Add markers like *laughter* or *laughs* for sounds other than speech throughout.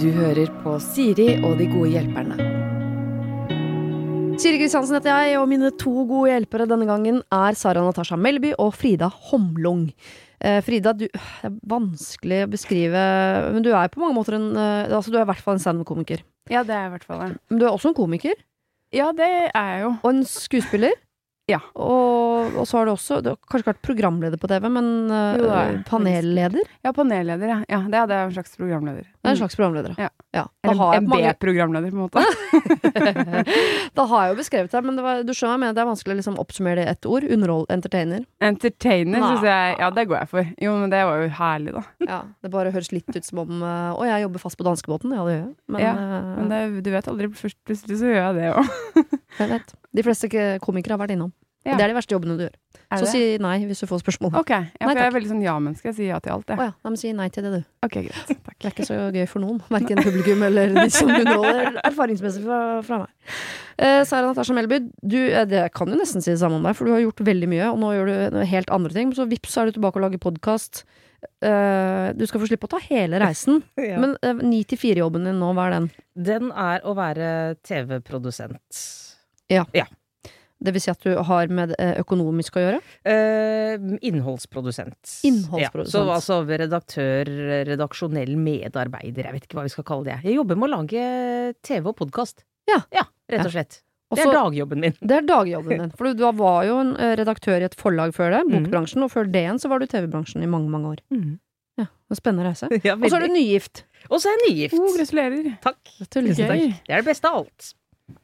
Du hører på Siri og de gode hjelperne. Siri Kristiansen heter jeg, og mine to gode hjelpere denne gangen er Sara Natasha Melby og Frida Homlung. Eh, Frida, du, det er vanskelig å beskrive, men du er på mange måter en eh, Altså, du er i hvert fall en standup-komiker. Ja, det er jeg i hvert fall. Men du er også en komiker, Ja, det er jeg jo. og en skuespiller. Ja. Og, og så har du også Du har kanskje ikke vært programleder på TV, men eh, Jo, er panelleder? Ja, panelleder, ja. ja det, er, det en slags programleder. Det er en slags programleder, Ja. ja. Eller har en B-programleder, på en måte. *laughs* da har jeg jo beskrevet det, men det var, du skjønner hva det er vanskelig å liksom oppsummere det i ett ord. Underhold, entertainer. Entertainer syns jeg Ja, det går jeg for. Jo, men det var jo herlig, da. *laughs* Ja, det bare høres litt ut som om eh, Å, jeg jobber fast på danskebåten. Ja, det gjør jeg. Men, Ja, eh, Men det, du vet aldri, først plutselig så gjør jeg det òg. *laughs* jeg vet. De fleste komikere har vært innom. Ja. Det er de verste jobbene du gjør. Så si nei hvis du får spørsmål. Ok, ja, Nei, for jeg er veldig sånn ja-menneske. Jeg sier ja til alt, jeg. ja, nei, men si nei til det, du. Ok, greit. *laughs* Takk. Det er ikke så gøy for noen. Verken publikum eller de som *laughs* underholder. Erfaringsmessig fra, fra meg. Eh, Sara Natasha Melby, du, eh, det kan jo nesten si det samme om deg, for du har gjort veldig mye, og nå gjør du helt andre ting. Så vips, så er du tilbake og lager podkast. Du skal få slippe å ta hele reisen. *laughs* Ja. Men ni til fire-jobben din nå, hva er den? Den er å være TV-produsent. Det vil si at du har med eh, økonomisk å gjøre? Eh, innholdsprodusent. Innholdsprodusent. Ja, så altså redaktør, redaksjonell medarbeider, jeg vet ikke hva vi skal kalle det. Jeg jobber med å lage TV og podkast. Ja. rett og slett. Og Det er dagjobben min. Det er dagjobben din. For du, du var jo en eh, redaktør i et forlag før det, bokbransjen, bokbransjen, og før det igjen så var du TV-bransjen i mange, mange år. Ja, en Spennende reise. Ja, Og så er du nygift. Og så er jeg nygift. Oh, gratulerer. Takk. Gratulerer. Takk. Det er det beste av alt.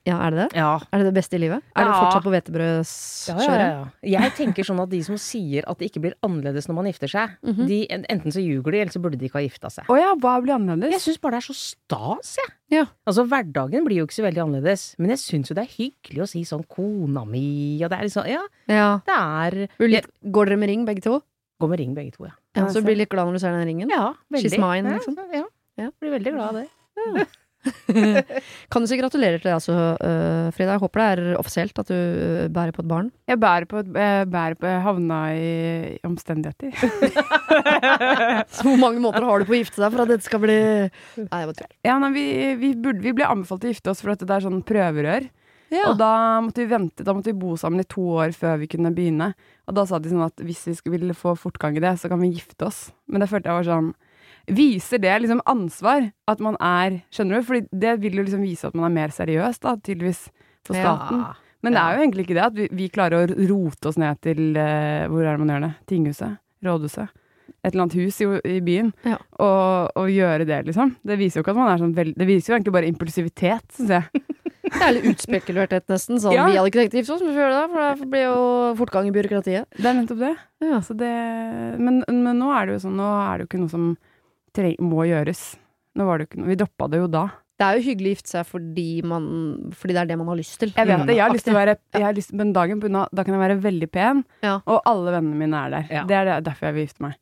Ja, er det det? Ja. Er det det beste i livet? Er du Ja. fortsatt på Ja, hvetebrødskjøret? ja, ja. Jeg tenker sånn at de som sier at det ikke blir annerledes når man gifter seg, Mhm. de, enten så ljuger de, eller så burde de ikke ha gifta seg. Å ja, hva blir annerledes? Jeg syns bare det er så stas, jeg. Ja. Altså, hverdagen blir jo ikke så veldig annerledes, men jeg syns jo det er hyggelig å si sånn 'kona mi', og det er liksom Ja, Ja. det er litt, går dere med ring, begge to? Går med ring, begge to, ja. Ja, Ja, så du blir du litt glad når du ser den ringen? Ja, veldig. She's mine, liksom. Ja, Ja. Blir veldig glad av det. *laughs* kan du si gratulerer til deg altså, øh, Frida? Jeg håper det er offisielt at du øh, bærer på et barn. Jeg bærer på, bærer på havna i omstendigheter. *laughs* Så hvor mange måter har du på å gifte deg for at dette skal bli Nei, det var tull. Ja, nei, vi, vi, burde, vi ble anbefalt å gifte oss for at det er sånn prøverør. Og da måtte vi vente, da måtte vi bo sammen i to år før vi kunne begynne. Og da sa de sånn at hvis vi skulle ville få fortgang i det, så kan vi gifte oss. Men det følte jeg var sånn Viser det liksom ansvar? At man er Skjønner du? Fordi det vil jo liksom vise at man er mer seriøs, da, tydeligvis, for staten. Men det er jo egentlig ikke det. At vi, vi klarer å rote oss ned til uh, Hvor er det man gjør det? Tinghuset? Rådhuset? Et eller annet hus i, i byen. Ja. Og, og gjøre det, liksom. Det viser jo ikke at man er sånn veldig Det viser jo egentlig bare impulsivitet, syns jeg. *laughs* Det er litt utspekulerthet, nesten. Sånn, Ja. Vi hadde ikke tenkt å gifte oss, men vi får gjøre det, for det blir jo fortgang i byråkratiet. Det er nettopp det. Ja. Så det men, men nå er det jo sånn, nå er det jo ikke noe som må gjøres. Nå var det jo ikke noe Vi droppa det jo da. Det er jo hyggelig å gifte seg fordi, man, fordi det er det man har lyst til. Jeg vet det. Jeg har lyst til å være jeg har lyst, Men dagen på unna, da kan jeg være veldig pen, Ja. og alle vennene mine er der. Ja. Det er derfor jeg vil gifte meg.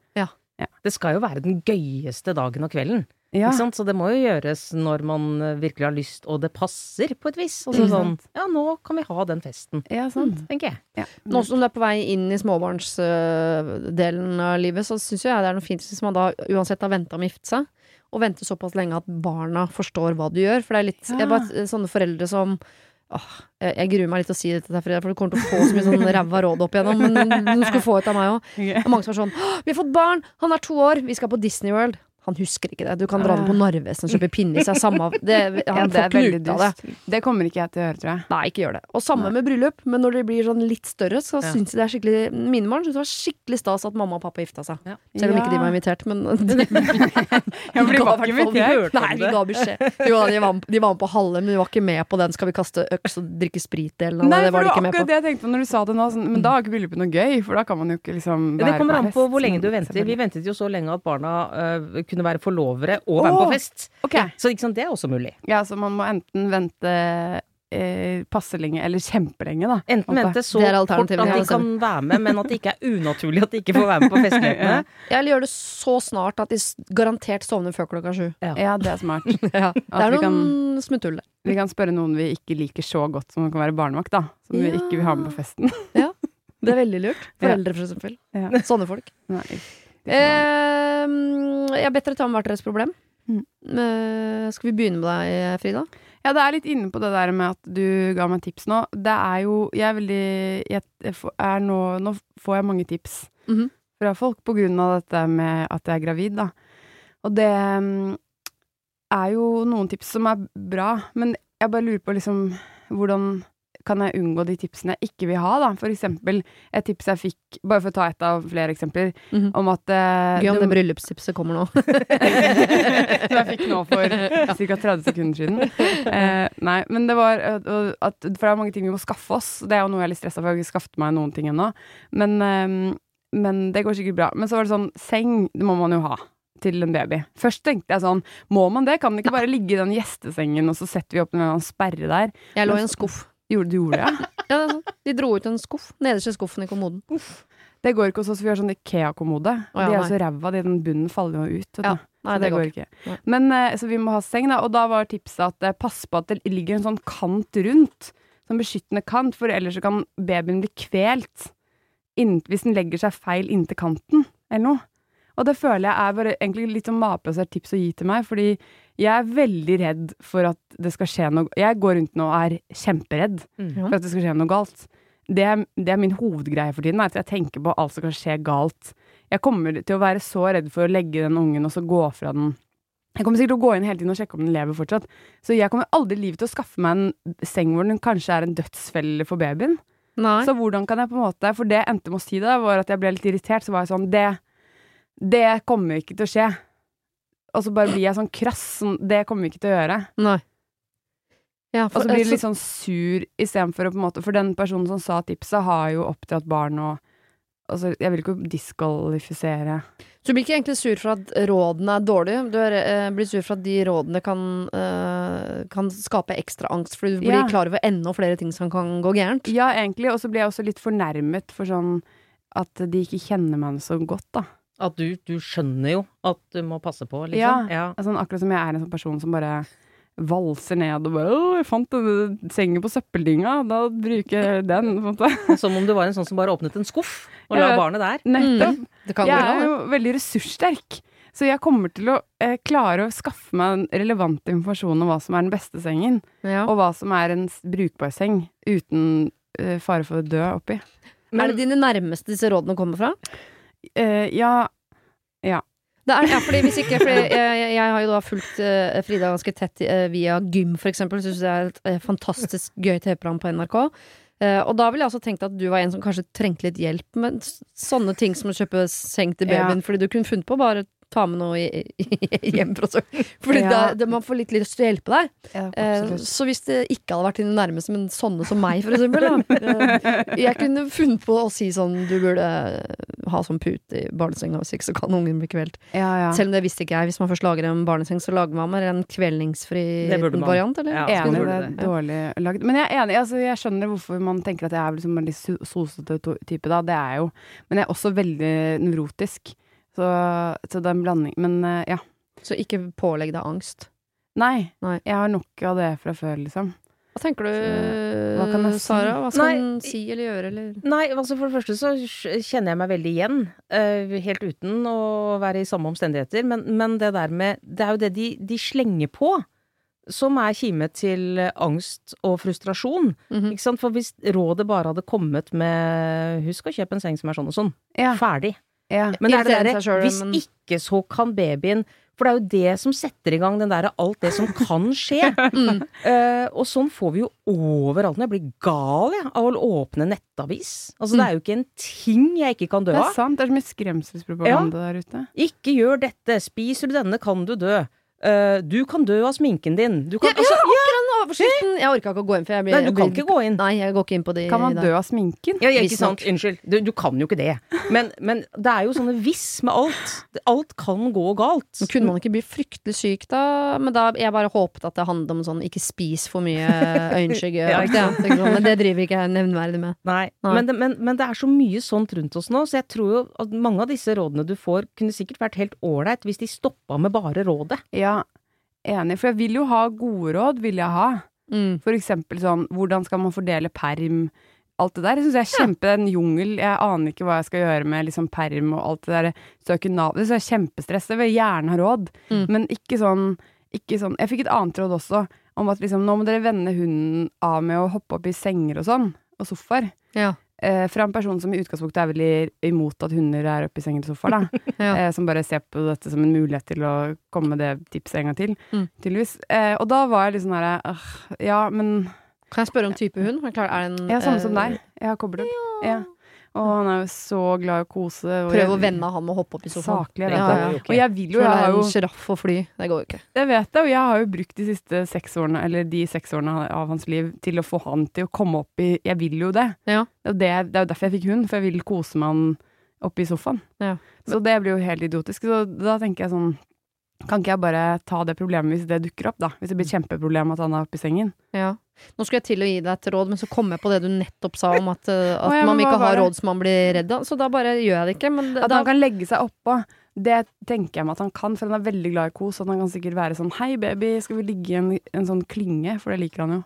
Det skal jo være den gøyeste dagen og kvelden. Ja. Ikke sant? Så det må jo gjøres når man eh, virkelig har lyst, og det passer på et vis. Altså sånn? Ja, nå kan vi ha den festen, ja, sant. tenker jeg. Ja. Nå som du er på vei inn i småbarnsdelen av livet, så syns jeg det er noe fint hvis man da uansett har venta med å gifte seg, og venter såpass lenge at barna forstår hva du gjør. For det er litt Ja. jeg bare, Sånne foreldre som Åh, jeg, jeg gruer meg litt til å si dette, der, for du kommer til å få så mye sånn ræva råd opp igjennom. Men du skal få et av meg òg. *laughs* Og mange som er sånn 'Vi har fått barn! Han er to år! Vi skal på Disney World!' Han husker ikke det. Du kan dra den på Narvesen og kjøpe pinne i seg. samme det, *laughs* Han det får er veldig ut av det. Det kommer ikke jeg til å gjøre, tror jeg. Nei, ikke gjør det. Og samme med bryllup, men når de blir sånn litt større, så Ja. syns de det er skikkelig Mine barn syns det var skikkelig stas at mamma og pappa gifta seg. Ja. Selv om ikke de var invitert, men *laughs* Ja, de var ikke invitert. Nei, vi ga beskjed. Jo, de var, de var med på halve, men de var ikke med på den 'skal vi kaste øks og drikke sprit'-delen Nei, det. Var de det ikke med på. det jeg tenkte på når du sa det nå. Sånn, men da er ikke bryllupet noe gøy, for da kan man jo ikke liksom være det kommer an på hvor lenge du venter. Vi ventet jo så lenge at barna øh, kunne være forlovere og være med på fest. Okay. Så sant, det er også mulig. Ja, så man må enten vente eh, passe lenge eller kjempelenge, da. Enten vente så fort at de kan være med, men at det ikke er unaturlig at de ikke får være med på *laughs* festlighetene. Ja, Eller gjør det så snart at de garantert sovner før klokka sju. Ja, det er smart. *laughs* Ja. Det er vi noen smutthull der. Vi kan spørre noen vi ikke liker så godt som kan være barnevakt, da. Som vi ikke vil ha med på festen. ja. Det er veldig lurt. Foreldre, for eksempel. Ja. Sånne folk. Nei, det Eh, jeg har bedt dere ta med hvert deres problem. Mm. Eh, skal vi begynne med deg, Frida? Ja, det er litt inne på det der med at du ga meg tips nå. Det er jo Jeg er veldig jeg er nå, nå får jeg mange tips Mhm. fra folk på grunn av dette med at jeg er gravid, da. Og det mm, er jo noen tips som er bra, men jeg bare lurer på liksom hvordan kan jeg unngå de tipsene jeg ikke vil ha, da? For eksempel et tips jeg fikk, bare for å ta et av flere eksempler, Mhm. om at uh, Gøy om det bryllupstipset kommer nå. *laughs* *laughs* som jeg fikk nå for ca. 30 sekunder siden. Uh, nei, men det var at, at For det er mange ting vi må skaffe oss. Det er jo noe jeg er litt stressa for. Jeg har ikke skaffet meg noen ting ennå. Men, eh, men det går sikkert bra. Men så var det sånn Seng, det må man jo ha. Til en baby. Først tenkte jeg sånn, må man det? Kan det ikke bare ligge i den gjestesengen, og så setter vi opp en sperre der? Jeg lå i en skuff. Gjorde du gjorde det? Ja? *laughs* Ja, det. De dro ut en skuff. Nederste skuffen i kommoden. Det går ikke hos oss, vi har sånn Ikea-kommode. Oh, ja, de er nei. så ræva, de- den bunnen faller jo ut. Ja. Nei, Så det går ikke. ikke. Nei. Men, eh, så vi må ha seng, da. Og da var tipset at eh, pass på at det ligger en sånn kant rundt. Sånn beskyttende kant, for ellers så kan babyen bli kvelt inn, hvis den legger seg feil inntil kanten, eller noe. Og det føler jeg er bare egentlig litt sånn mapløst tips å gi til meg, fordi jeg er veldig redd for at det skal skje noe Jeg går rundt nå og er kjemperedd Mm. For at det skal skje noe galt. Det er, det er min hovedgreie for tiden, er at jeg tenker på alt som kan skje galt. Jeg kommer til å være så redd for å legge den ungen og så gå fra den. Jeg kommer sikkert til å gå inn hele tiden og sjekke om den lever fortsatt. Så jeg kommer aldri i livet til å skaffe meg en seng hvor den kanskje er en dødsfelle for babyen. Nei. Så hvordan kan jeg på en måte For det endte med å si da, var at jeg ble litt irritert. Så var jeg sånn Det, det kommer ikke til å skje. Og så bare blir jeg sånn krass. Sånn, det kommer vi ikke til å gjøre. Nei. Ja, Og så blir du litt sånn sur istedenfor å på en måte For den personen som sa tipset, har jo oppdratt barn og Altså, jeg vil ikke diskvalifisere Så du blir ikke egentlig sur for at rådene er dårlige, du er, eh, blir sur for at de rådene kan, eh, kan skape ekstra angst, fordi du blir Ja. klar over enda flere ting som kan gå gærent. Ja, egentlig. Og så blir jeg også litt fornærmet for sånn at de ikke kjenner meg så godt, da. At du, du skjønner jo at du må passe på, liksom. Ja. Altså, akkurat som jeg er en sånn person som bare valser ned og bare 'Å, jeg fant denne sengen på søppeldynga, da bruker jeg den', på en måte. *laughs* Som om du var en sånn som bare åpnet en skuff og la barnet der. Nettopp. Det kan Jeg er jo veldig ressurssterk. Så jeg kommer til å eh, klare å skaffe meg relevant informasjon om hva som er den beste sengen. Ja. og hva som er en brukbar seng uten eh, fare for å dø oppi. er det dine nærmeste disse rådene kommer fra? Eh, ja, Det er, ja, fordi hvis ikke, fordi jeg, jeg, jeg har jo da fulgt uh, Frida ganske tett uh, via Gym, for eksempel. Syns det er et uh, fantastisk gøy TV-program på NRK. Og da ville jeg også tenkt at du var en som kanskje trengte litt hjelp med sånne ting som å kjøpe seng til Ja. babyen, fordi du kunne funnet på å bare ta med noe hjem fra så Fordi Ja. da, det, man får litt lyst til å hjelpe deg. ja Eh, så hvis det ikke hadde vært dine nærmeste, men sånne som meg, for eksempel, eh, jeg kunne funnet på å si sånn Du burde ha sånn pute i barnesenga, hvis ikke så kan ungen bli kvelt. ja, ja. Selv om det visste ikke jeg. Hvis man først lager en barneseng, så lager man en kvelningsfri variant, eller? Ja. Enig, det er dårlig lagd. Men jeg er enig, altså jeg skjønner hvorfor man tenker at jeg er liksom en litt so- sosete type, da. Det er jeg jo. Men jeg er også veldig nevrotisk. Så, så det er en blanding. Men uh, ja. Så ikke pålegg deg angst. Nei, Nei. Jeg har nok av det fra før, liksom. Hva tenker du, Så, hva kan jeg si? Sara? Hva skal Nei, en si eller gjøre, eller? Nei, altså for det første så kjenner jeg meg veldig igjen, Uh, helt uten å være i samme omstendigheter. Men, men det der med Det er jo det de, de slenger på, som er kime til angst og frustrasjon. Mhm. Ikke sant? For hvis rådet bare hadde kommet med 'husk å kjøpe en seng som er sånn og sånn', Ja, ferdig. Ja. Men det er det derre Hvis ikke, så kan babyen For det er jo det som setter i gang den derre alt det som kan skje. *laughs* Mm. uh, og sånn får vi jo overalt. Når jeg blir gal jeg, av å åpne nettavis. Altså det er jo ikke en ting jeg ikke kan dø av. Det er sant. Det er så mye skremselspropaganda der ute. Ikke gjør dette. Spiser du denne, kan du dø. Uh, du kan dø av sminken din. Du kan, Ja, altså, Den overskriften! Jeg orka ikke å gå inn, for jeg blir nei, du kan blir- ikke gå inn. Nei, jeg går ikke inn på de Kan man dø av sminken? Ja, ikke sant. Unnskyld. Du, du kan jo ikke det. Men, men det er jo sånne hvis med alt. Alt kan gå galt. Men kunne man ikke bli fryktelig syk da? Men da jeg bare håpet at det handlet om sånn ikke spis for mye *laughs* øyenskygge. Ja, ja, sånn, men det driver ikke jeg nevnverdig med. Nei, Nei. Men, det, men, men det er så mye sånt rundt oss nå, så jeg tror jo at mange av disse rådene du får, kunne sikkert vært helt ålreit hvis de stoppa med bare rådet. Ja, enig. For jeg vil jo ha gode råd, vil jeg ha. Mm. For eksempel sånn, hvordan skal man fordele perm? alt det der. Jeg syns jeg er kjempe en jungel. Jeg aner ikke hva jeg skal gjøre med liksom perm og alt det der. Søke Nav. Det er kjempestress. Jeg vil gjerne ha råd, Mm. men ikke sånn, ikke sånn Jeg fikk et annet råd også, om at liksom, nå må dere vende hunden av med å hoppe opp i senger og sånn, og sofaer. Ja. Eh, fra en person som i utgangspunktet er veldig imot at hunder er oppe i sengen til sofaen. da. *laughs* Ja. eh, som bare ser på dette som en mulighet til å komme med det tipset en gang til, Mm. tydeligvis. Eh, og da var jeg litt sånn herre Ja, men Kan jeg spørre om type hund? Er det en, Ja, samme som deg. Jeg har koblet Ja. Ja. Og han er jo så glad i å kose. Prøv å vende han med å hoppe opp i sofaen. Saklig, jeg vet Ja, det. ja. okay. Og jeg vil jo, jeg har jo sjiraff og fly. Det går jo ikke. Jeg vet det, og jeg har jo brukt de siste seks årene, eller de seks årene av hans liv, til å få han til å komme opp i Jeg vil jo det. Ja. Det, det er jo derfor jeg fikk hund, for jeg vil kose med han oppe i sofaen. Ja. Så det blir jo helt idiotisk. Så da tenker jeg sånn Kan ikke jeg bare ta det problemet hvis det dukker opp, da? Hvis det blir et kjempeproblem at han er oppe i sengen? Ja. Nå skulle jeg til å gi deg et råd, men så kom jeg på det du nettopp sa om at, eh, at ja, man ikke har råd som man blir redd av. Så da bare gjør jeg det ikke. Men At da, han kan legge seg oppå. Det tenker jeg meg at han kan, for han er veldig glad i kos. Og han kan sikkert være sånn 'hei, baby, skal vi ligge i en, en sånn klynge?' For det liker han jo.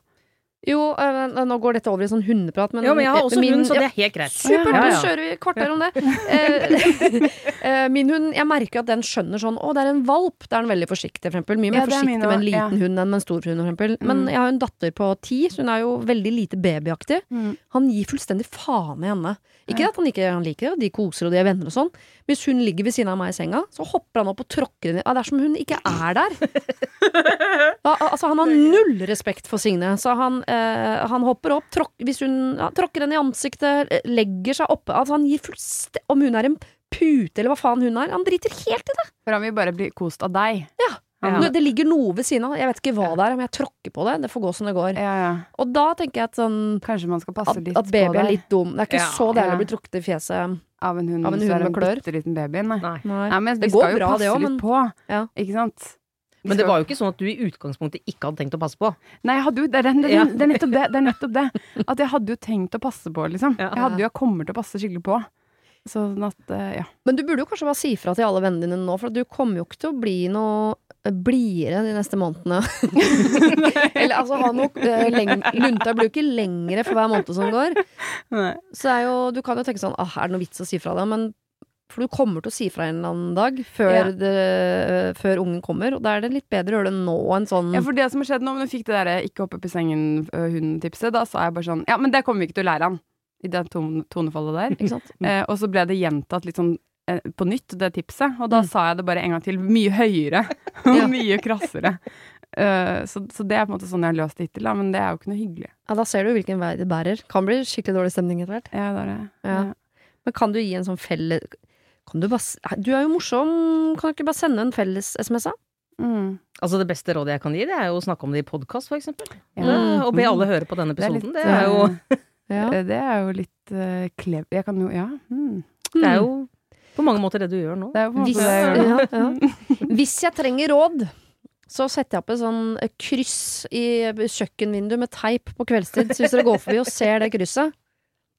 Jo, eh, nå går dette over i sånn hundeprat, men Ja, men jeg har også min- hund, så det er helt greit. Supert, Ja, ja. kjører vi kvarter om det. *laughs* Eh, *laughs* eh, min hund, jeg merker at den skjønner sånn Å, det er en valp. Da er den veldig forsiktig, for eksempel. Mye mer Ja, forsiktig med en liten hund enn med en stor hund, for eksempel. Men Mm. jeg har jo en datter på ti, så hun er jo veldig lite babyaktig. Mm. Han gir fullstendig faen i henne. Ikke at han ikke han liker det, de koser og de er venner og sånn. Hvis hun ligger ved siden av meg i senga, så hopper han opp og tråkker henne. Ja, det er som hun ikke er der. *laughs* Da, altså, han har null respekt for Signe, så han, eh, han hopper opp, tråk, hvis hun ja, tråkker henne i ansiktet, eh, legger seg oppe altså, Han gir fullstendig Om hun er en pute eller hva faen hun er, han driter helt i det. For han vil bare bli kost av deg. Ja. ja. Det ligger noe ved siden av. Jeg vet ikke hva det er, men jeg tråkker på det. Det får gå som det går. Ja, ja. Og da tenker jeg at sånn Kanskje man skal passe at, litt at baby på er litt dum. Det er ikke Ja, så deilig å bli trukket i fjeset. av en hund Av en hund med en klør. bitte liten baby. Nei. Nei. Nei. Men Det vi går skal jo bra, passe det litt men- på. Ja. Ikke sant? Men det var jo ikke sånn at du i utgangspunktet ikke hadde tenkt å passe på. Nei, jeg hadde jo, det, er, det, er, det er nettopp det. Det er nettopp det. At jeg hadde jo tenkt å passe på, liksom. Jeg hadde jo, jeg kommer til å passe skikkelig på. Sånn at, eh, ja. Men du burde jo kanskje bare si fra til alle vennene dine nå, for du kommer jo ikke til å bli noe eh, blidere de neste månedene. *laughs* Eller altså ha noe uh, Lunta blir jo ikke lengre for hver måned som går. Nei. Så er jo, du kan jo tenke sånn ah, er det noe vits å si fra det? Men for du kommer til å si fra en eller annen dag før, Ja. det, før ungen kommer. Og da er det litt bedre å gjøre det nå enn sånn Ja, for det som har skjedd nå, men du fikk det der ikke hoppe opp i sengen-hunden-tipset, da sa jeg bare sånn Ja, men det kommer vi ikke til å lære han. I det tone, tonefallet der. Sant? Eh, og så ble det gjentatt litt sånn eh, på nytt, det tipset. Og da Mm. sa jeg det bare en gang til, mye høyere *laughs* og Ja. mye krassere. Uh, så, så det er på en måte sånn jeg har løst det hittil, da. Men det er jo ikke noe hyggelig. Ja, da ser du hvilken vei det bærer. Kan bli skikkelig dårlig stemning etter hvert. Ja, det er det. Ja. Ja. Men kan du gi en sånn felle Kan du bare Du er jo morsom, kan du ikke bare sende en felles SMS, da? Mm. Altså Det beste rådet jeg kan gi, det er jo å snakke om det i podkast, for eksempel. Ja. Mm. Og be alle høre på denne Det er litt, episoden. Det er jo, *laughs* Ja. eh, det er jo litt uh, klev... Jeg kan jo Ja. Mm. det er jo på mange måter det du gjør nå. Det er jo på mange Hvis, det jeg gjør. ja, ja. Hvis jeg trenger råd, så setter jeg opp et sånn eh, kryss i kjøkkenvinduet med teip på kveldstid. Så hvis dere går forbi og ser det krysset,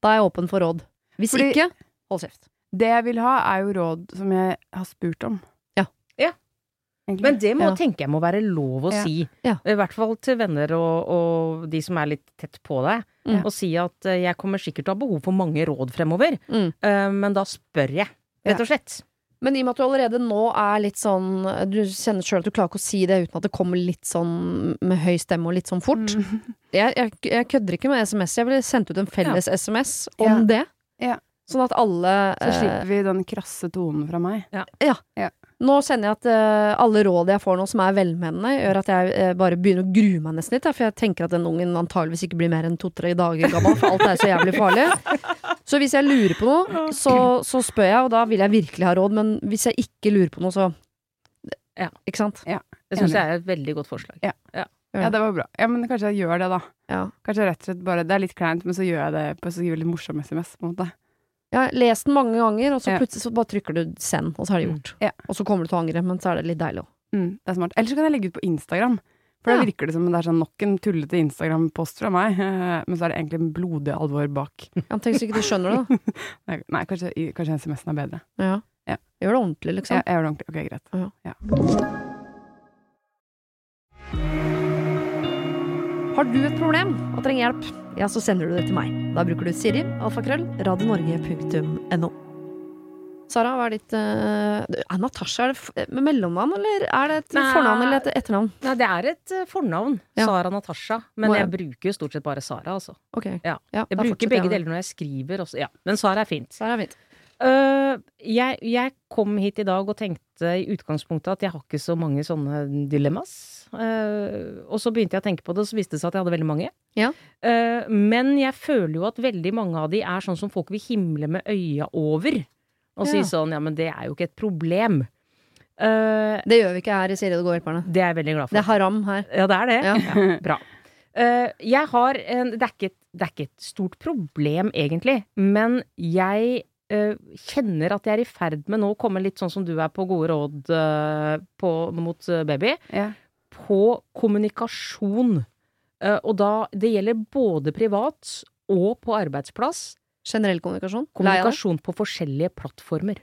da er jeg åpen for råd. Hvis Fordi- ikke, hold kjeft. Det jeg vil ha, er jo råd som jeg har spurt om. Ja. Ja. Men det må, Ja. tenker jeg må være lov å Ja. si. Ja. I hvert fall til venner og, og de som er litt tett på deg. Mm. Og si at eh, jeg kommer sikkert til å ha behov for mange råd fremover, Mm. uh, men da spør jeg, rett og slett. Men i og med at du allerede nå er litt sånn Du kjenner sjøl at du klarer ikke å si det uten at det kommer litt sånn med høy stemme og litt sånn fort. Mm. Jeg, jeg, jeg kødder ikke med SMS. Jeg ville sendt ut en felles SMS om Ja. det. Ja. Sånn at alle Så eh, slipper vi den krasse tonen fra meg. Nå kjenner jeg at uh, alle råd jeg får nå som er velmenende, gjør at jeg uh, bare begynner å grue meg nesten litt. Ja, For jeg tenker at den ungen antageligvis ikke blir mer enn to-tre dager gammel, for alt er så jævlig farlig. Så hvis jeg lurer på noe, så, så spør jeg, og da vil jeg virkelig ha råd. Men hvis jeg ikke lurer på noe, så Ja. Ikke sant? Det syns jeg er et veldig godt forslag. Ja. Ja. Ja, det var bra. Ja, men kanskje jeg gjør det, da. Ja. Kanskje rett og slett bare Det er litt kleint, men så gjør jeg det på så veldig litt morsom SMS, på en måte. Jeg har lest den mange ganger, og så Ja. plutselig så bare trykker du 'send', og så er det gjort. Ja. Og så kommer du til å angre, men så er det litt deilig òg. Mm, det er smart. Eller så kan jeg legge ut på Instagram. For da Ja. virker det som det er sånn nok en tullete Instagram-post fra meg, *laughs* men så er det egentlig en blodig alvor bak. Tenk så ikke du skjønner det, da. *laughs* Nei, kanskje, kanskje SMS-en er bedre. Ja. Ja. Gjør det ordentlig, liksom. Ja, jeg gjør det ordentlig. Ok, greit. Ja. Har du et problem og trenger hjelp, ja, så sender du det til meg. Da bruker du Siri, alfakrøll, radionorge.no. Sara, hva er ditt uh, Natasha er det med mellomnavn, eller er det et Nei. fornavn eller et etternavn? Nei, det er et eh, fornavn. Ja. Sara Natasha. Men jeg- bruker jo stort sett bare Sara, altså. Okay. Ja. Jeg bruker begge deler når jeg skriver også. Ja. Men Sara er fint. Sara er fint. Øh, jeg, jeg kom hit i dag og tenkte i utgangspunktet at jeg har ikke så mange sånne dilemmas. Uh, og så begynte jeg å tenke på det, og så viste det seg at jeg hadde veldig mange. Ja. Uh, men jeg føler jo at veldig mange av de er sånn som folk vil himle med øya over. Og si sånn ja, men det er jo ikke et problem. Det gjør vi ikke her i Siri og de går hjelperne. det er jeg veldig glad for. Det er haram her. Ja, det er det. Ja. Ja, bra. Jeg har en det, er ikke, et- det er ikke et stort problem, egentlig, men jeg kjenner at jeg er i ferd med nå å komme litt sånn som du er på gode råd eh, på, mot eh, baby, Ja. på kommunikasjon. Eh, og da Det gjelder både privat og på arbeidsplass. Generell kommunikasjon. Kommunikasjon på forskjellige plattformer.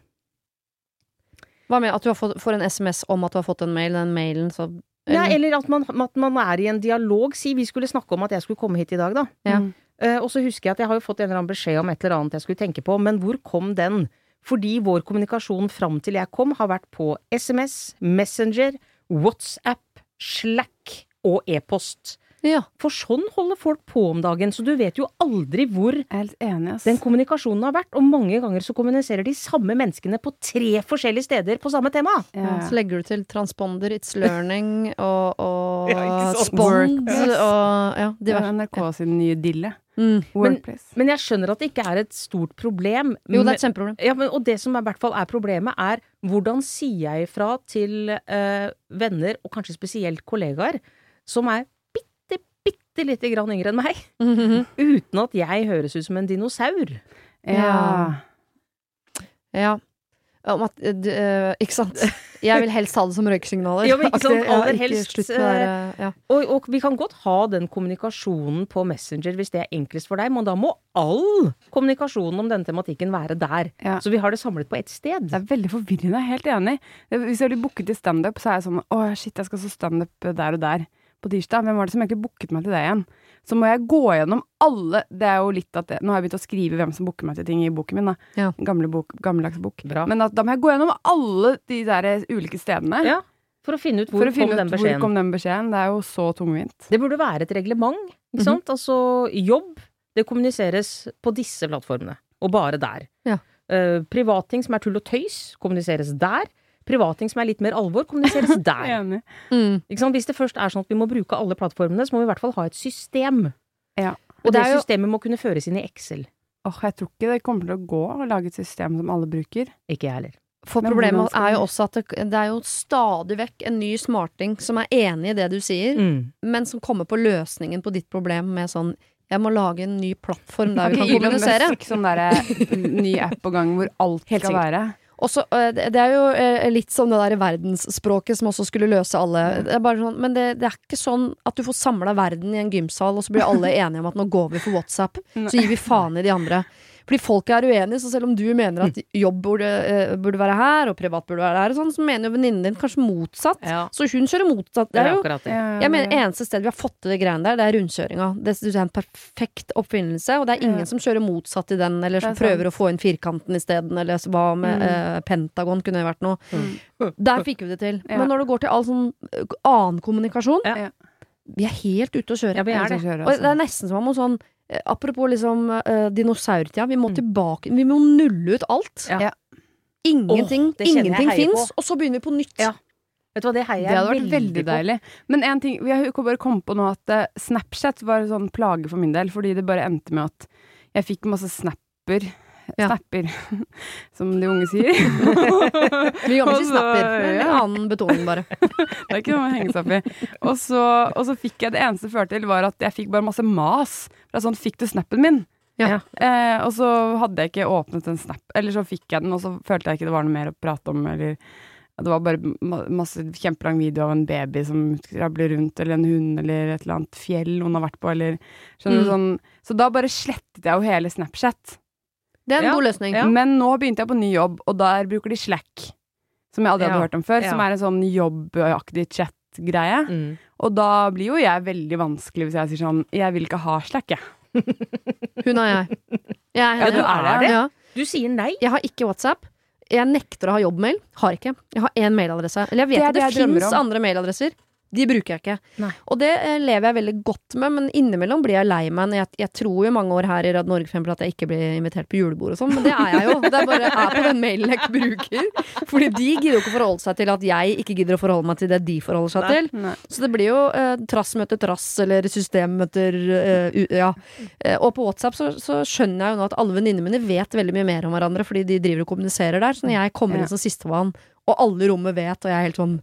Hva med at du har fått, får en SMS om at du har fått en mail, den mailen så Ja, eller at man, at man er i en dialog. Si vi skulle snakke om at jeg skulle komme hit i dag, da. Ja. Eh, og så husker jeg at jeg har jo fått en eller annen beskjed om et eller annet jeg skulle tenke på, men hvor kom den? Fordi vår kommunikasjon fram til jeg kom, har vært på SMS, Messenger, WhatsApp, Slack og e-post. Ja. For sånn holder folk på om dagen, så du vet jo aldri hvor den kommunikasjonen har vært. Og mange ganger så kommuniserer de samme menneskene på tre forskjellige steder på samme tema. ja. Så legger du til transponder, It's Learning og, og Ja. Spond og ja, Det var. NRK sin nye dille. Mm. Men, Men jeg skjønner at det ikke er et stort problem. Jo, det er et kjempeproblem. Ja, men, og det som i hvert fall er problemet, er hvordan sier jeg ifra til eh, venner, og kanskje spesielt kollegaer, som er bitte, bitte lite grann yngre enn meg, Mhm. *laughs* uten at jeg høres ut som en dinosaur. ja. Ja. Om at øh, eh, Ikke sant? *laughs* Jeg vil helst ha det som røyksignaler. Ja, men ikke sant, aller helst, med der, ja. Og, og vi kan godt ha den kommunikasjonen på Messenger hvis det er enklest for deg, men da må all kommunikasjonen om denne tematikken være der. Ja. Så vi har det samlet på ett sted. Det er veldig forvirrende, jeg er helt enig. Hvis jeg blir booket til standup, så er jeg sånn Å, shit, jeg skal så standup der og der på tirsdag. Hvem var det som egentlig booket meg til det igjen? Så må jeg gå gjennom alle Det er jo litt at det, Nå har jeg begynt å skrive hvem som booker meg til ting i boken min, da. Ja. Gamle bok, gammeldags bok. Bra. Men at, da må jeg gå gjennom alle de der ulike stedene. Ja, for å finne ut hvor finne kom den ut hvor beskjeden. kom den beskjeden. Det er jo så tungvint. Det burde være et reglement, ikke Mhm. sant? Altså, jobb, det kommuniseres på disse plattformene, og bare der. Ja. Uh, privatting som er tull og tøys, kommuniseres der. Privatting som er litt mer alvor, kommuniseres *laughs* der. Enig. Mm. Ikke sant? Hvis det først er sånn at vi må bruke alle plattformene, så må vi i hvert fall ha et system. Ja. Og Det det, jo- systemet må kunne føres inn i Excel. Åh, jeg tror ikke det kommer til å gå å lage et system som alle bruker. Ikke jeg heller. For Men problemet skal er jo også at det, det er jo stadig vekk en ny smarting som er enig i det du sier, Mm. men som kommer på løsningen på ditt problem med sånn jeg må lage en ny plattform der vi kan Elon kommunisere. Musk, sånn der, ny app på gang hvor alt Helt skal sikkert. eh, være. Og så, øh, det er jo øh, litt som det der verdensspråket som også skulle løse alle. Det sånn, men det, det er ikke sånn at du får samla verden i en gymsal, og så blir alle enige om at nå går vi for WhatsApp. Så gir vi faen i de andre. Fordi folk er uenige, så selv om du mener at jobb burde, øh, burde være her, og privat burde være her, og sånn, så mener jo venninnen din kanskje motsatt. Ja, Så hun kjører motsatt. Det er jo det. Jeg mener Eneste sted vi har fått til det greiene der, det er rundkjøringa. Det er en perfekt oppfinnelse, og det er ingen Ja. som kjører motsatt i den, eller som Det er sant. prøver å få inn firkanten isteden, eller hva med Mm. eh, Pentagon kunne det vært noe. Mm. Der fikk vi det til. Ja. Men når det går til all sånn annen kommunikasjon. Vi er helt ute å kjøre. Ja, vi er det. Og det altså. er nesten som om sånn eh, Apropos liksom uh, dinosaurtida, vi må Mm. tilbake Vi må nulle ut alt. Ja. Ingenting, jeg ingenting fins, og så begynner vi på nytt. Ja. Vet du hva, det heier Det jeg hadde vært veldig på. deilig. Men en ting, jeg bare komme på nå at uh, Snapchat var en sånn plage for min del, fordi det bare endte med at jeg fikk masse snapper. Ja. Snapper, *laughs* som de unge sier. *laughs* Vi jobber ikke snapper. men ja. annen betoning, bare. *laughs* Det er ikke noe å henge seg opp i. Og så, og så fikk jeg det eneste det førte til, var at jeg fikk bare masse mas. Fra sånn 'fikk du snappen min?' Ja. Eh, og så hadde jeg ikke åpnet en snap, eller så fikk jeg den, og så følte jeg ikke det var noe mer å prate om, eller det var bare ma- masse kjempelang video av en baby som krabler rundt, eller en hund, eller et eller annet fjell noen har vært på, eller skjønner du Mm. sånn. Så da bare slettet jeg jo hele Snapchat. Det er en Ja. god løsning. Ja. Men nå begynte jeg på ny jobb, og der bruker de Slack. Som jeg aldri hadde hørt om før. Ja. Som er en sånn jobbaktig chat chat-greie. Mm. Og da blir jo jeg veldig vanskelig hvis jeg sier sånn Jeg vil ikke ha Slack, jeg. *laughs* Hun og jeg. jeg er Ja, du er det? Ja. Du sier nei. Jeg har ikke WhatsApp. Jeg nekter å ha jobbmail. Har ikke. Jeg har én mailadresse. Eller jeg vet Det det, det fins andre mailadresser. De bruker jeg ikke. Nei. Og det eh, lever jeg veldig godt med, men innimellom blir jeg lei meg. Jeg, jeg tror jo mange år her i Rad Norge for eksempel, at jeg ikke blir invitert på julebord og sånn, men det er jeg jo. Det er bare er på den mailen jeg ikke bruker. Fordi de gidder jo ikke å forholde seg til at jeg ikke gidder å forholde meg til det de forholder seg Nei. til. Nei. Så det blir jo eh, trass møter trass, eller system møter eh, Ja. Eh, og på WhatsApp så, så skjønner jeg jo nå at alle venninnene mine vet veldig mye mer om hverandre, fordi de driver og kommuniserer der. Så når jeg kommer inn som sistemann, og alle i rommet vet, og jeg er helt sånn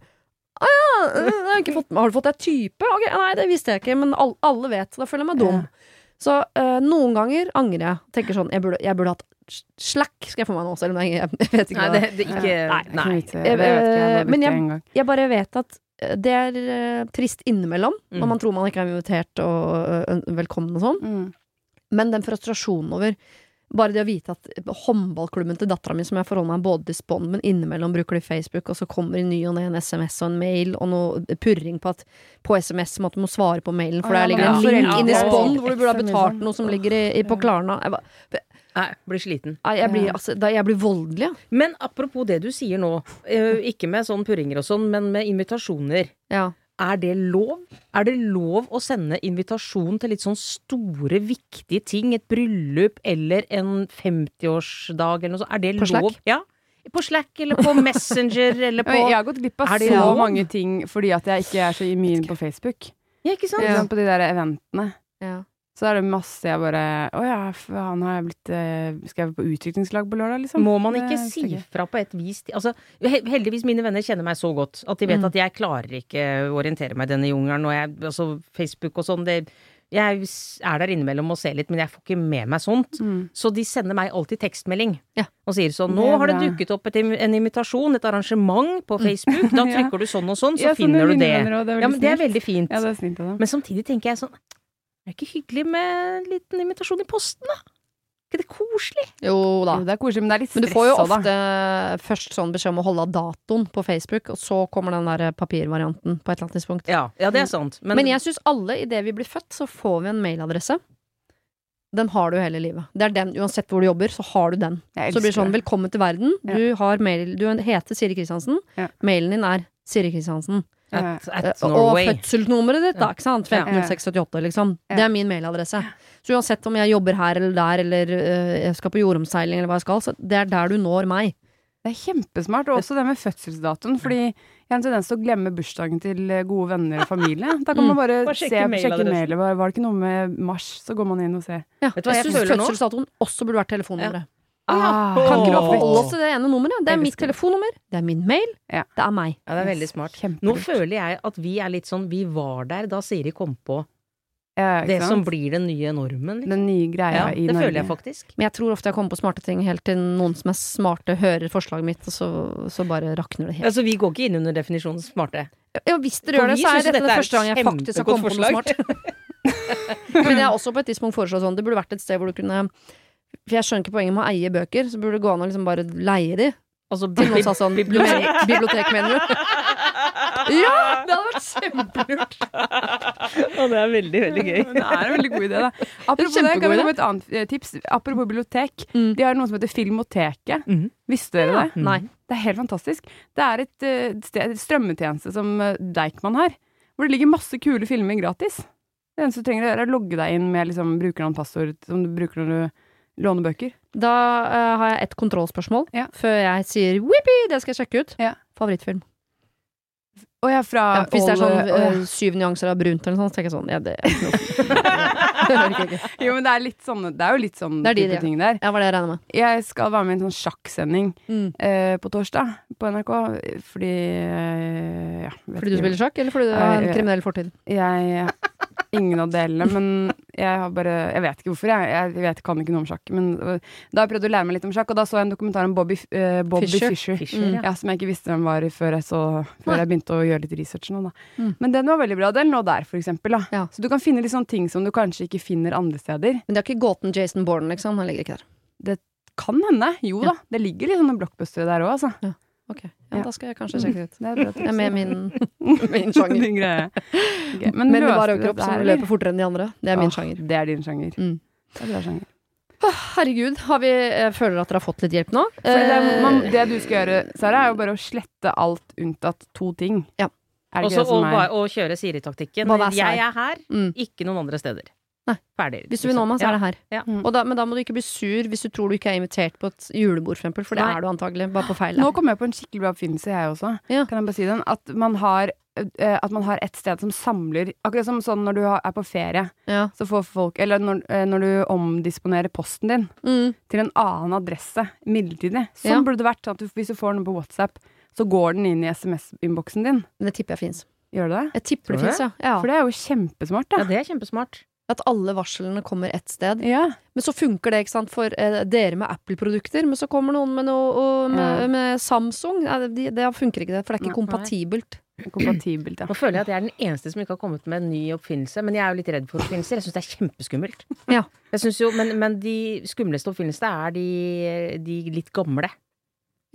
Å ja, jeg har, ikke fått, har du fått deg type? Ok, Nei, det visste jeg ikke, men all, alle vet. Så da føler jeg meg dum. Så uh, noen ganger angrer jeg. Tenker sånn Jeg burde, jeg burde hatt slack, skal jeg få meg nå, selv om *laughs* jeg, jeg vet ikke Nei, det, det ikke Nei, Nei. ikke jeg, vet Men ikke jeg- jeg jeg bare vet at eh, det er uh, trist innimellom, Mm. når man tror man ikke er invitert og uh, velkommen og sånn. Mm. Men den frustrasjonen over bare det å vite at håndballklubben til dattera mi, som jeg forholder meg både til spånd, men innimellom bruker de Facebook, og så kommer i ny og ne en SMS og en mail, og noe purring på at på SMS om at du må svare på mailen, for det der ligger en link foreldre- inn i spånd hvor du burde ha betalt sånn. noe som ligger i, i, på Klarna. Jeg, bare, Nei, blir sliten. nei, jeg, blir, altså, da, jeg blir voldelig, ja. Men apropos det du sier nå, eh, ikke med sånn purringer og sånn, men med invitasjoner. ja. Er det lov? Er det lov å sende invitasjon til litt sånn store, viktige ting? Et bryllup eller en 50-årsdag eller noe sånt? Er det På Slack? lov? Ja. På Slack eller på Messenger *laughs* eller på Jeg har gått glipp av så lov? mange ting fordi at jeg ikke er så immun på Facebook. Ja, ikke sant? Ja. På de der eventene. ja. Så er det masse jeg bare Å ja, faen, har jeg blitt skrevet Skal jeg på utviklingslag på lørdag, liksom? Må man ikke si fra på et vis Altså, heldigvis mine venner kjenner meg så godt at de vet Mm. at jeg klarer ikke å orientere meg i denne jungelen. Og jeg, altså, Facebook og sånn, det Jeg er der innimellom og ser litt, men jeg får ikke med meg sånt. Mm. Så de sender meg alltid tekstmelding Ja. og sier sånn 'Nå har det dukket opp et, en invitasjon, et arrangement på Facebook.' *laughs* Da Ja. trykker du sånn og sånn, så Ja, finner er du det. det Ja, men det er veldig fint. Ja, det er dem. Men samtidig tenker jeg sånn Er det ikke hyggelig med en liten invitasjon i posten, da? Er ikke det koselig? Jo da. Jo, det er koselig, men det er litt Men du får jo ofte da. først sånn beskjed om å holde av datoen på Facebook, og så kommer den der papirvarianten på et eller annet tidspunkt. Ja, ja det er sant. Men, Men, jeg syns alle, idet vi blir født, så får vi en mailadresse. Den har du hele livet. Det er den, Uansett hvor du jobber, så har du den. Så det blir det sånn 'velkommen til verden'. Du, har mail, du heter Siri Kristiansen. Ja. Mailen din er Siri Kristiansen. At, Eh, at Og fødselsnummeret ditt, da. ikke sant? Ja. 150678, liksom. Det er min mailadresse. Så uansett om jeg jobber her eller der, eller øh, jeg skal på jordomseiling eller hva jeg skal, så det er der du når meg. Det er kjempesmart. Og også det med fødselsdatoen. Fordi jeg har en tendens til å glemme bursdagen til eh, gode venner og familie. Da kan Mm. man bare, Bare se, sjekke sjekke mailadressen. mailet. Var, det ikke noe med mars? Så går man inn og ser. Ja. Vet du hva jeg syns fødselsdatoen også burde vært telefonnummeret. Ah, Kan ikke du holde oss til det ene nummeret? Det er mitt telefonnummer, det er min mail, Ja. det er meg. Ja, det er veldig smart. Kjempelurt. Nå føler jeg at vi er litt sånn Vi var der da Siri kom på Ja, det som blir den nye normen. Liksom. Den nye greia i det Norge. føler jeg faktisk. Men jeg tror ofte jeg kommer på smarte ting helt til noen som er smarte, hører forslaget mitt, og så, så bare rakner det helt. Altså, vi går ikke inn under definisjonen smarte. Ja, hvis dere gjør det, så er dette dette er første gang jeg faktisk har kommet på noe smart. *laughs* Men jeg har også på et tidspunkt foreslått sånn, det burde vært et sted hvor du kunne For jeg skjønner ikke poenget med å eie bøker, så burde det gå an å liksom bare leie de. Altså, Til noen sa sånn bibliotek. Bibliotek, bibliotek mener du? *laughs* Ja! Det hadde vært kjempelurt. Og det er veldig, veldig gøy. Det er en veldig god idé, da. *laughs* Apropos det, kan vi komme et annet eh, tips. Apropos bibliotek. Mm. De har noe som heter Filmoteket. Mm. Visste dere det? Nei. Det er helt fantastisk. Det er et eh, sted, et strømmetjeneste som eh, Deichman har, hvor det ligger masse kule filmer gratis. Det eneste du trenger, å gjøre, er å logge deg inn med liksom, brukernavn og passord som du bruker når du låner bøker. Da uh, har jeg et kontrollspørsmål Ja. før jeg sier wippi, det skal jeg sjekke ut. Ja. Favorittfilm. Å er fra Ja, hvis det er sånn uh, syv nyanser av brunt eller noe sånt, så tenker jeg sånn Ja, det er. *laughs* Jo, men det er litt sånn Det er jo litt sånn Det er de, type ja. ting der. Ja, var det jeg regna med. Jeg skal være med i en sånn sjakksending Mm. eh, på torsdag på NRK, fordi ja, Fordi du spiller sjakk, eller fordi du har en Ja, ja. kriminell fortid? Jeg Ingen av delene, men jeg har bare Jeg vet ikke hvorfor, jeg. Jeg vet, kan ikke noe om sjakk. Men øh, da har jeg prøvd å lære meg litt om sjakk, og da så jeg en dokumentar om Bobby, uh, Bobby Fischer. Fischer. Fischer, Mm. ja. Ja, som jeg ikke visste hvem var før jeg, så, før jeg begynte å gjøre litt research nå. Mm. Men den var veldig bra. Den lå der, for eksempel. Ja. Så du kan finne litt sånne ting som du kanskje ikke finner andre steder. Men det er ikke gåten Jason Bourne, liksom? Han ligger ikke der. Det Kan hende. Jo Ja. da, det ligger litt sånne blockbustere der òg, altså. Ja. Ok, ja, da skal jeg kanskje sjekke det ut. *laughs* Det er bra. Det er med min, *laughs* min sjanger. *laughs* Din greie. Okay. Men, Men det var bare kropp som løper fortere enn de andre. Det er min Åh, sjanger. Det er din sjanger. Mm. Det er bra sjanger. Herregud, har vi, jeg føler at dere har fått litt hjelp nå. Det, Eh, man, det du skal gjøre, Sara, er jo bare å slette alt unntatt to ting. Ja. Også, og, er og kjøre Siri-taktikken. Jeg er her, mm. ikke noen andre steder. Nei. Ferdig. Hvis du vil nå meg, så er det her. Ja. Mm. Og da, men da må du ikke bli sur hvis du tror du ikke er invitert på et julebord, for, eksempel, for det Nei. er du antagelig. Bare på feil. Nå kom jeg på en skikkelig bra oppfinnelse, jeg også. Ja. Kan jeg bare si den? At man har eh, at man har et sted som samler Akkurat som sånn når du er på ferie, Ja. så får folk Eller når, eh, når du omdisponerer posten din Mm. til en annen adresse midlertidig. Sånn Ja. burde det vært. Sånn at du, hvis du får noe på WhatsApp, så går den inn i SMS-innboksen din. Det tipper jeg fins. Gjør det det? Jeg tipper det fins, ja. ja. For det er jo kjempesmart, da. Ja, det er kjempesmart. At alle varslene kommer ett sted. Ja. Men så funker det ikke sant, for eh, dere med Apple-produkter. Men så kommer noen med noe og med, Ja. med Samsung. Ja, det, det funker ikke, det. For det er ikke Nei. kompatibelt. Kompatibelt, ja. Nå føler jeg at jeg er den eneste som ikke har kommet med en ny oppfinnelse. Men jeg er jo litt redd for oppfinnelser. Jeg syns det er kjempeskummelt. *laughs* Ja. Jeg jo, men, men de skumleste oppfinnelsene er de, de litt gamle.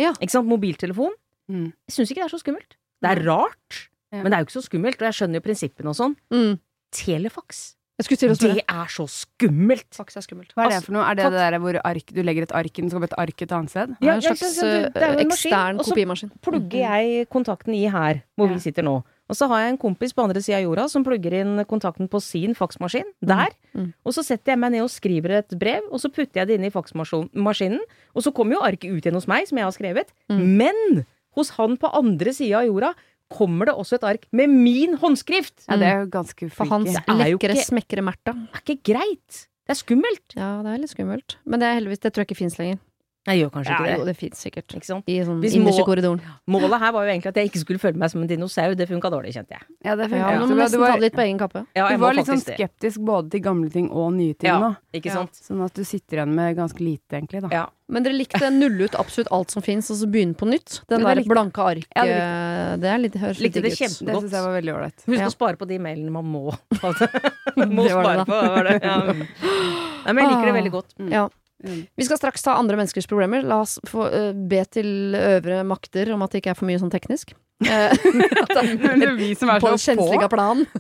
Ja. Ikke sant? Mobiltelefon. Mm. Jeg syns ikke det er så skummelt. Det er rart, Ja. men det er jo ikke så skummelt. Og jeg skjønner jo prinsippene og sånn. Mm. Telefax. Det er så skummelt! Faktisk er skummelt. Hva er det for noe? Er det det der hvor ark, du legger et ark inn, så kommer et ark et annet sted? Det er Ja, en slags ja, det- er en ekstern og så plugger jeg kontakten i her, hvor Ja. vi sitter nå. Og så har jeg en kompis på andre sida av jorda som plugger inn kontakten på sin faksmaskin. Der. Mm. Og så setter jeg meg ned og skriver et brev, og så putter jeg det inn i faksmaskinen. Og så kommer jo arket ut igjen hos meg, som jeg har skrevet. Mm. Men hos han på andre sida av jorda kommer det også et ark med min håndskrift! Ja, det er jo ganske For hans freaky. Det er lekre, smekre Märtha. Det er ikke greit! Det er skummelt! Ja, det er litt skummelt. Men det er heldigvis, det tror jeg ikke fins lenger. Jeg gjør kanskje Ja, ikke jo, det. det fins sikkert. Ikke sant? I sånn Hvis innerste må- korridoren. Målet her var jo egentlig at jeg ikke skulle føle meg som en dinosaur. Det funka dårlig, kjente jeg. Ja, det Ja, du må nesten var, ta det litt på egen kappe. Ja, du var litt sånn det. skeptisk både til gamle ting og nye ting Ja. nå. Ikke Ja. sant? Sånn at du sitter igjen med ganske lite, egentlig. Da. Ja. Men dere likte nulle ut absolutt alt som fins, og så begynne på nytt? Den der blanke arket, Ja, det det er litt, høres litt Likte digg det ut. kjempe- Det syns jeg var veldig ålreit. Husk Ja. å spare på de mailene man må. *laughs* *laughs* må Det det spare på. Var det. Ja. Nei, men jeg liker det veldig godt. Ja. Mm. Vi skal straks ta andre menneskers problemer. La oss få uh, be til øvre makter om at det ikke er for mye sånn teknisk. *laughs* Eh, *laughs* det er vi som er på så på. plan. *laughs*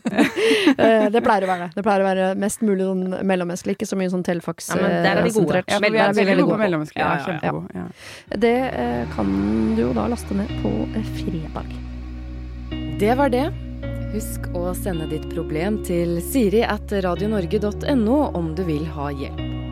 Eh, det pleier å være det. Det pleier å være mest mulig sånn mellommenneskelig, ikke så mye sånn telefax Ja, der er vi gode. sentrert. Ja, vi er veldig gode mellommennesker. Ja, Ja, ja, ja. Ja. Det eh, kan du jo da laste ned på fredag. Det var det. Husk å sende ditt problem til siri at radionorge.no om du vil ha hjelp.